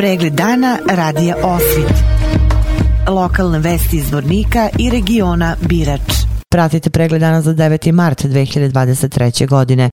Pregled dana radija Osvit. Lokalne vesti iz Vornika i regiona Birač. Pratite pregled dana za 9. mart 2023. godine.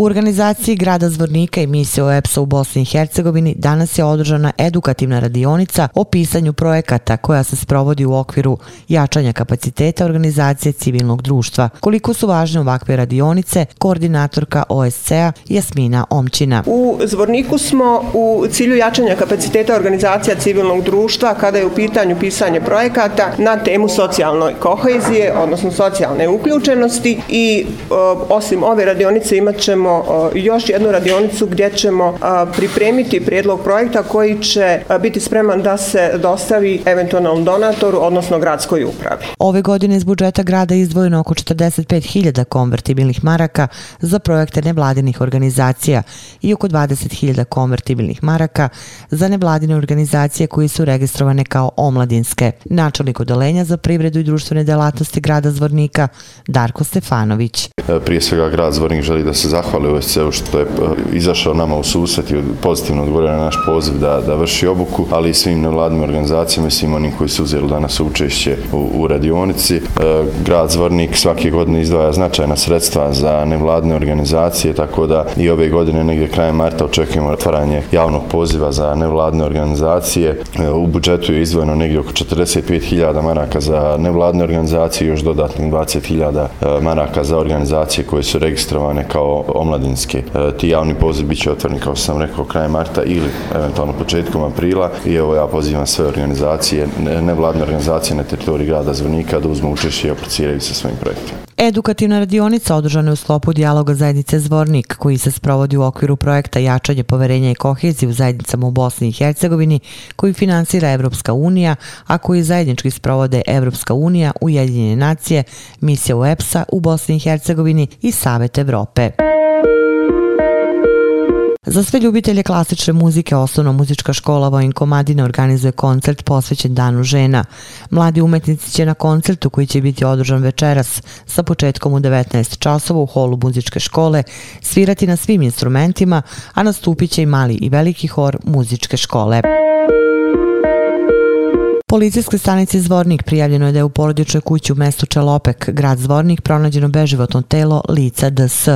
U organizaciji grada Zvornika i misije OEPS-a u Bosni i Hercegovini danas je održana edukativna radionica o pisanju projekata koja se sprovodi u okviru jačanja kapaciteta organizacije civilnog društva. Koliko su važne ovakve radionice, koordinatorka OSC-a Jasmina Omčina. U Zvorniku smo u cilju jačanja kapaciteta organizacija civilnog društva kada je u pitanju pisanje projekata na temu socijalnoj kohezije, odnosno socijalne uključenosti i e, osim ove radionice imat ćemo ćemo još jednu radionicu gdje ćemo pripremiti prijedlog projekta koji će biti spreman da se dostavi eventualnom donatoru, odnosno gradskoj upravi. Ove godine iz budžeta grada je izdvojeno oko 45.000 konvertibilnih maraka za projekte nevladinih organizacija i oko 20.000 konvertibilnih maraka za nevladine organizacije koje su registrovane kao omladinske. Načelnik odelenja za privredu i društvene delatnosti grada Zvornika, Darko Stefanović. Prije svega grad Zvornik želi da se zahvali zahvali OSCE-u što je eh, izašao nama u susret i pozitivno odgovorio na naš poziv da, da vrši obuku, ali i svim nevladnim organizacijama i svim onim koji su uzeli danas učešće u, u radionici. E, grad Zvornik svake godine izdvaja značajna sredstva za nevladne organizacije, tako da i ove godine negdje krajem marta očekujemo otvaranje javnog poziva za nevladne organizacije. E, u budžetu je izdvojeno negdje oko 45.000 maraka za nevladne organizacije i još dodatnih 20.000 maraka za organizacije koje su registrovane kao omladinske. E, ti javni poziv bit će otvorni, kao što sam rekao, krajem marta ili eventualno početkom aprila i evo ja pozivam sve organizacije, nevladne organizacije na teritoriji grada Zvornika da uzmu učešće i apliciraju sa svojim projektima. Edukativna radionica održana je u sklopu dijaloga zajednice Zvornik, koji se sprovodi u okviru projekta Jačanje poverenja i kohezije u zajednicama u Bosni i Hercegovini, koji finansira Evropska unija, a koji zajednički sprovode Evropska unija, Ujedinjene nacije, misija UEPS-a u Bosni i Hercegovini i Savet Evrope. Za sve ljubitelje klasične muzike, osnovna muzička škola Vojn Komadina organizuje koncert posvećen Danu žena. Mladi umetnici će na koncertu koji će biti održan večeras sa početkom u 19 časova u holu muzičke škole svirati na svim instrumentima, a nastupit će i mali i veliki hor muzičke škole. Policijskoj stanici Zvornik prijavljeno je da je u porodičnoj kući u mestu Čelopek, grad Zvornik, pronađeno beživotno telo lica DS.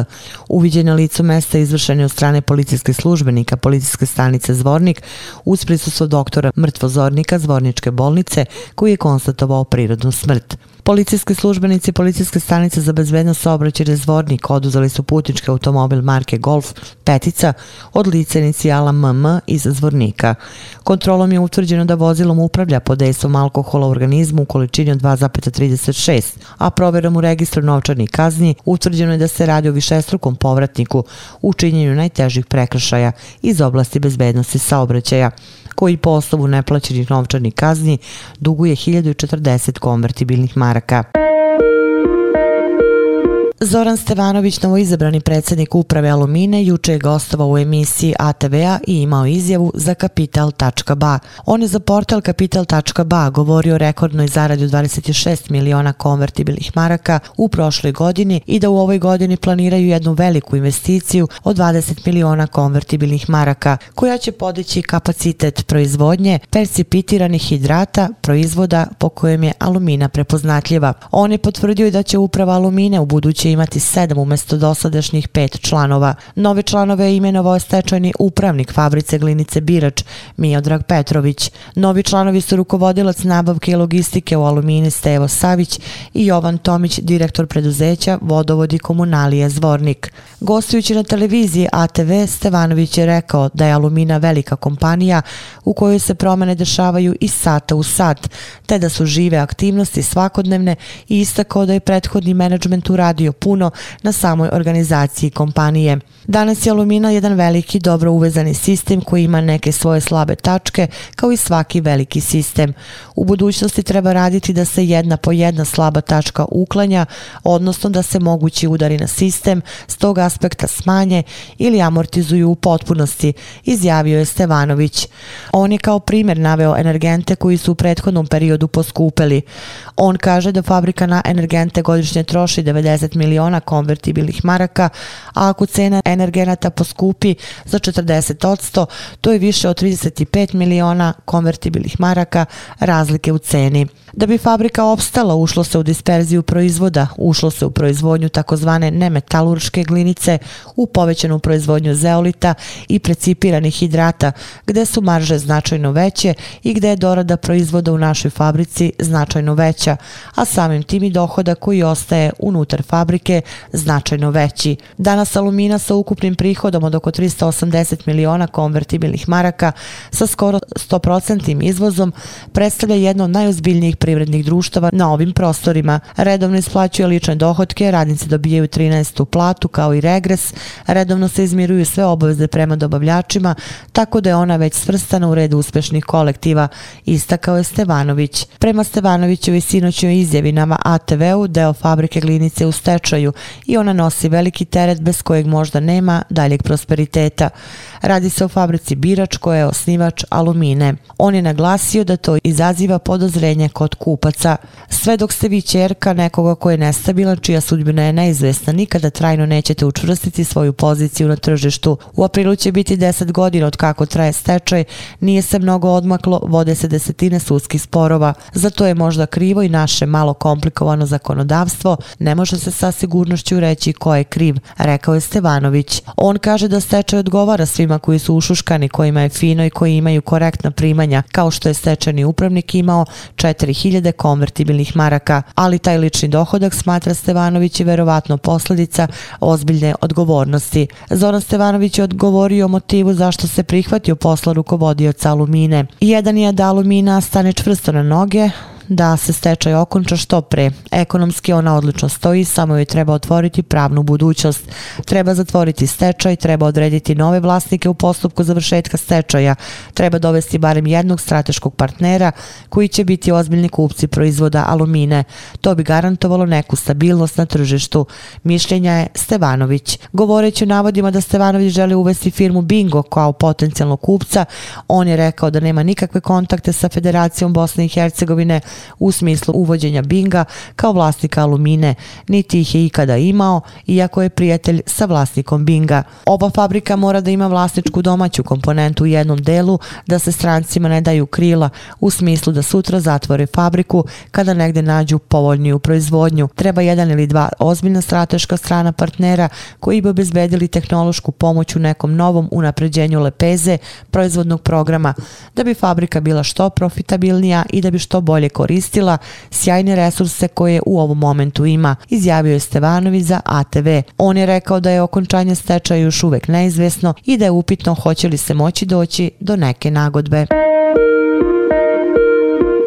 Uviđeno licu mesta izvršeno od strane policijskih službenika Policijske stanice Zvornik uz prisustvo doktora mrtvozornika Zvorničke bolnice koji je konstatovao prirodnu smrt. Policijski službenici Policijske stanice za bezbednost saobraćaja Zvornik oduzeli su putnički automobil marke Golf Petica od lice inicijala MM iz Zvornika. Kontrolom je utvrđeno da vozilom upravlja pod dejstvom alkohola u organizmu u količini od 2,36, a proverom u registru novčanih kazni utvrđeno je da se radi o višestrukom povratniku u činjenju najtežih prekršaja iz oblasti bezbednosti saobraćaja koji po osnovu neplaćenih novčanih kazni duguje 1040 konvertibilnih maraka. Zoran Stevanović, novoizabrani predsjednik uprave Alumine, juče je gostovao u emisiji ATV-a i imao izjavu za Kapital.ba. On je za portal Kapital.ba govorio o rekordnoj zaradi od 26 miliona konvertibilnih maraka u prošloj godini i da u ovoj godini planiraju jednu veliku investiciju od 20 miliona konvertibilnih maraka, koja će podići kapacitet proizvodnje persipitiranih hidrata proizvoda po kojem je Alumina prepoznatljiva. On je potvrdio da će uprava Alumine u budući imati sedam umjesto dosadašnjih pet članova. Nove članove je imenovao stečajni upravnik fabrice Glinice Birač, Miodrag Petrović. Novi članovi su rukovodilac nabavke i logistike u Alumini Stevo Savić i Jovan Tomić, direktor preduzeća Vodovodi komunalije Zvornik. Gostujući na televiziji ATV, Stevanović je rekao da je Alumina velika kompanija u kojoj se promene dešavaju iz sata u sat, te da su žive aktivnosti svakodnevne i istakao da je prethodni menadžment uradio puno na samoj organizaciji kompanije. Danas je Alumina jedan veliki, dobro uvezani sistem koji ima neke svoje slabe tačke, kao i svaki veliki sistem. U budućnosti treba raditi da se jedna po jedna slaba tačka uklanja, odnosno da se mogući udari na sistem s tog aspekta smanje ili amortizuju u potpunosti, izjavio je Stevanović. On je kao primjer naveo energente koji su u prethodnom periodu poskupeli. On kaže da fabrika na energente godišnje troši 90 miliona miliona konvertibilnih maraka, a ako cena energenata poskupi za 40%, to je više od 35 miliona konvertibilnih maraka razlike u ceni. Da bi fabrika opstala, ušlo se u disperziju proizvoda, ušlo se u proizvodnju takozvane nemetalurške glinice, u povećanu proizvodnju zeolita i precipiranih hidrata, gde su marže značajno veće i gde je dorada proizvoda u našoj fabrici značajno veća, a samim tim i dohoda koji ostaje unutar fabrike značajno veći. Danas Alumina sa ukupnim prihodom od oko 380 miliona konvertibilnih maraka sa skoro 100% izvozom predstavlja jedno od najozbiljnijih privrednih društava na ovim prostorima. Redovno isplaćuje lične dohodke, radnici dobijaju 13. platu kao i regres, redovno se izmiruju sve obaveze prema dobavljačima, tako da je ona već svrstana u red uspešnih kolektiva, istakao je Stevanović. Prema Stevanovićevoj sinoćoj izjavi nama ATV-u deo fabrike glinice u stečaju i ona nosi veliki teret bez kojeg možda nema daljeg prosperiteta. Radi se o fabrici Birač koja je osnivač Alumine. On je naglasio da to izaziva podozrenje kod kupaca. Sve dok ste vi čerka nekoga ko je nestabilan, čija sudbina je neizvesna, nikada trajno nećete učvrstiti svoju poziciju na tržištu. U aprilu će biti 10 godina od kako traje stečaj, nije se mnogo odmaklo, vode se desetine sudskih sporova. Zato je možda krivo i naše malo komplikovano zakonodavstvo, ne može se sa sigurnošću reći ko je kriv, rekao je Stevanović. On kaže da stečaj odgovara svima koji su ušuškani, kojima je fino i koji imaju korektna primanja, kao što je stečajni upravnik imao 4000 konvertibilnih maraka, ali taj lični dohodak smatra Stevanović je verovatno posledica ozbiljne odgovornosti. Zoran Stevanović je odgovorio o motivu zašto se prihvatio posla rukovodioca Alumine. Jedan je da Alumina stane čvrsto na noge, da se stečaj okonča što pre. Ekonomski ona odlično stoji, samo joj treba otvoriti pravnu budućnost. Treba zatvoriti stečaj, treba odrediti nove vlasnike u postupku završetka stečaja, treba dovesti barem jednog strateškog partnera koji će biti ozbiljni kupci proizvoda alumine. To bi garantovalo neku stabilnost na tržištu. Mišljenja je Stevanović. Govoreći o navodima da Stevanović želi uvesti firmu Bingo kao potencijalnog kupca, on je rekao da nema nikakve kontakte sa Federacijom Bosne i Hercegovine, u smislu uvođenja Binga kao vlasnika Alumine, niti ih je ikada imao, iako je prijatelj sa vlasnikom Binga. Oba fabrika mora da ima vlasničku domaću komponentu u jednom delu, da se strancima ne daju krila, u smislu da sutra zatvore fabriku kada negde nađu povoljniju proizvodnju. Treba jedan ili dva ozbiljna strateška strana partnera koji bi obezbedili tehnološku pomoć u nekom novom unapređenju lepeze proizvodnog programa, da bi fabrika bila što profitabilnija i da bi što bolje koristila koristila sjajne resurse koje u ovom momentu ima, izjavio je Stevanović za ATV. On je rekao da je okončanje stečaja još uvek neizvesno i da je upitno hoće li se moći doći do neke nagodbe.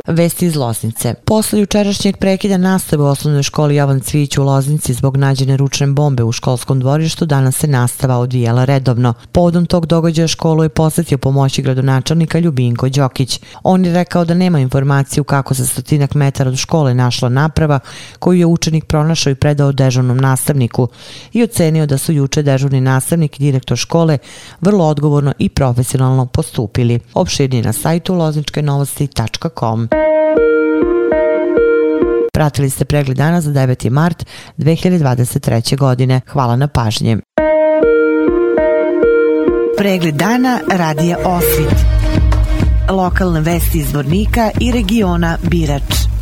Vesti iz Loznice. Posle jučerašnjeg prekida nastave u osnovnoj školi Jovan Cvić u Loznici zbog nađene ručne bombe u školskom dvorištu danas se nastava odvijela redovno. Povodom tog događaja školu je posjetio pomoći gradonačelnika Ljubinko Đokić. On je rekao da nema informaciju kako se stotinak metara od škole našla naprava koju je učenik pronašao i predao dežurnom nastavniku i ocenio da su juče dežurni nastavnik i direktor škole vrlo odgovorno i profesionalno postupili. Opširnije na sajtu lozničkenovosti.com. Pratili ste pregled dana za 9. mart 2023. godine. Hvala na pažnje. Pregled dana radija Osvit. Lokalne vesti iz Vornika i regiona Birač.